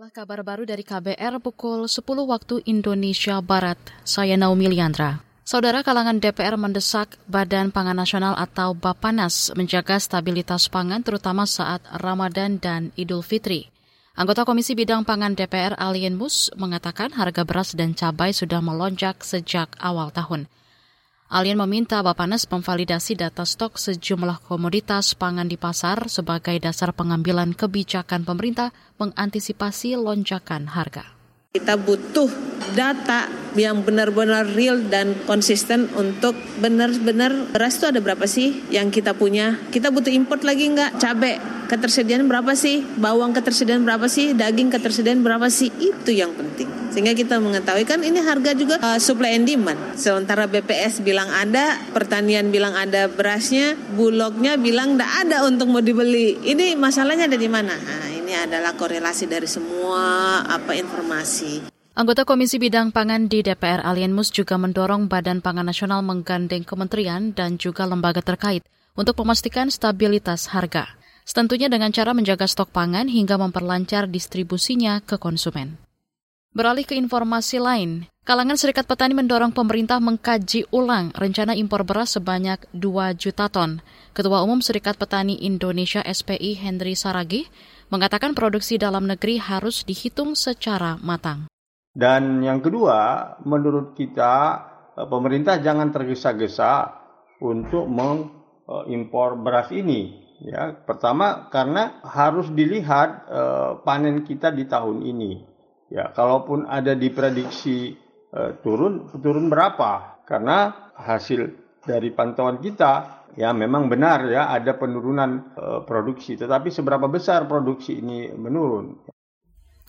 Inilah kabar baru dari KBR pukul 10 waktu Indonesia Barat. Saya Naomi Liandra. Saudara kalangan DPR mendesak Badan Pangan Nasional atau Bapanas menjaga stabilitas pangan terutama saat Ramadan dan Idul Fitri. Anggota Komisi Bidang Pangan DPR Alien Mus mengatakan harga beras dan cabai sudah melonjak sejak awal tahun. Alien meminta Bapanas memvalidasi data stok sejumlah komoditas pangan di pasar sebagai dasar pengambilan kebijakan pemerintah mengantisipasi lonjakan harga. Kita butuh data yang benar-benar real dan konsisten untuk benar-benar beras itu ada berapa sih yang kita punya. Kita butuh import lagi nggak? Cabai ketersediaan berapa sih? Bawang ketersediaan berapa sih? Daging ketersediaan berapa sih? Itu yang penting sehingga kita mengetahui kan ini harga juga uh, supply and demand. Sementara BPS bilang ada, pertanian bilang ada berasnya, bulognya bilang tidak ada untuk mau dibeli. Ini masalahnya ada di mana? Nah, ini adalah korelasi dari semua apa informasi. Anggota Komisi Bidang Pangan di DPR Alien Mus juga mendorong Badan Pangan Nasional menggandeng kementerian dan juga lembaga terkait untuk memastikan stabilitas harga. Tentunya dengan cara menjaga stok pangan hingga memperlancar distribusinya ke konsumen. Beralih ke informasi lain, kalangan Serikat Petani mendorong pemerintah mengkaji ulang rencana impor beras sebanyak 2 juta ton. Ketua Umum Serikat Petani Indonesia SPI Henry Saragi mengatakan produksi dalam negeri harus dihitung secara matang. Dan yang kedua, menurut kita eh, pemerintah jangan tergesa-gesa untuk mengimpor beras ini. Ya, pertama karena harus dilihat uh, panen kita di tahun ini Ya, kalaupun ada diprediksi uh, turun, turun berapa? Karena hasil dari pantauan kita ya memang benar ya ada penurunan uh, produksi, tetapi seberapa besar produksi ini menurun?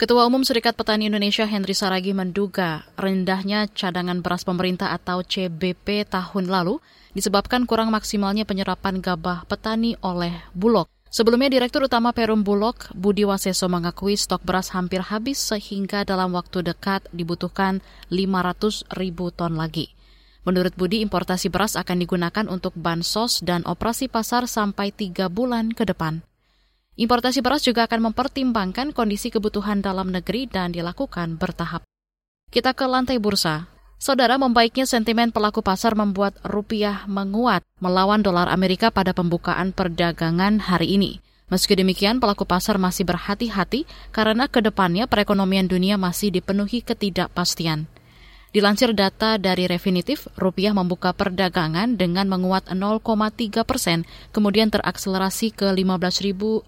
Ketua Umum Serikat Petani Indonesia Henry Saragi menduga rendahnya cadangan beras pemerintah atau CBP tahun lalu disebabkan kurang maksimalnya penyerapan gabah petani oleh Bulog. Sebelumnya Direktur Utama Perum Bulog, Budi Waseso mengakui stok beras hampir habis sehingga dalam waktu dekat dibutuhkan 500 ribu ton lagi. Menurut Budi, importasi beras akan digunakan untuk bansos dan operasi pasar sampai tiga bulan ke depan. Importasi beras juga akan mempertimbangkan kondisi kebutuhan dalam negeri dan dilakukan bertahap. Kita ke lantai bursa. Saudara, membaiknya sentimen pelaku pasar membuat rupiah menguat melawan dolar Amerika pada pembukaan perdagangan hari ini. Meski demikian, pelaku pasar masih berhati-hati karena ke depannya perekonomian dunia masih dipenuhi ketidakpastian. Dilansir data dari Refinitiv, rupiah membuka perdagangan dengan menguat 0,3 persen, kemudian terakselerasi ke 15.100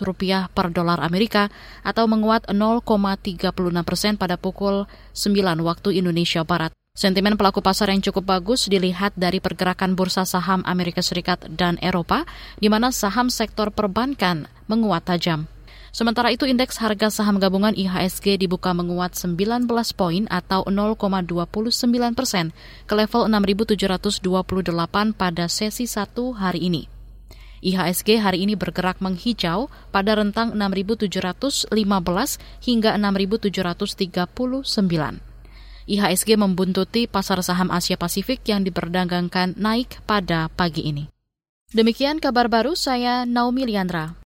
rupiah per dolar Amerika atau menguat 0,36 persen pada pukul 9 waktu Indonesia Barat. Sentimen pelaku pasar yang cukup bagus dilihat dari pergerakan bursa saham Amerika Serikat dan Eropa, di mana saham sektor perbankan menguat tajam. Sementara itu indeks harga saham gabungan IHSG dibuka menguat 19 poin atau 0,29 persen ke level 6.728 pada sesi 1 hari ini. IHSG hari ini bergerak menghijau pada rentang 6.715 hingga 6.739. IHSG membuntuti pasar saham Asia Pasifik yang diperdagangkan naik pada pagi ini. Demikian kabar baru saya Naomi Liandra.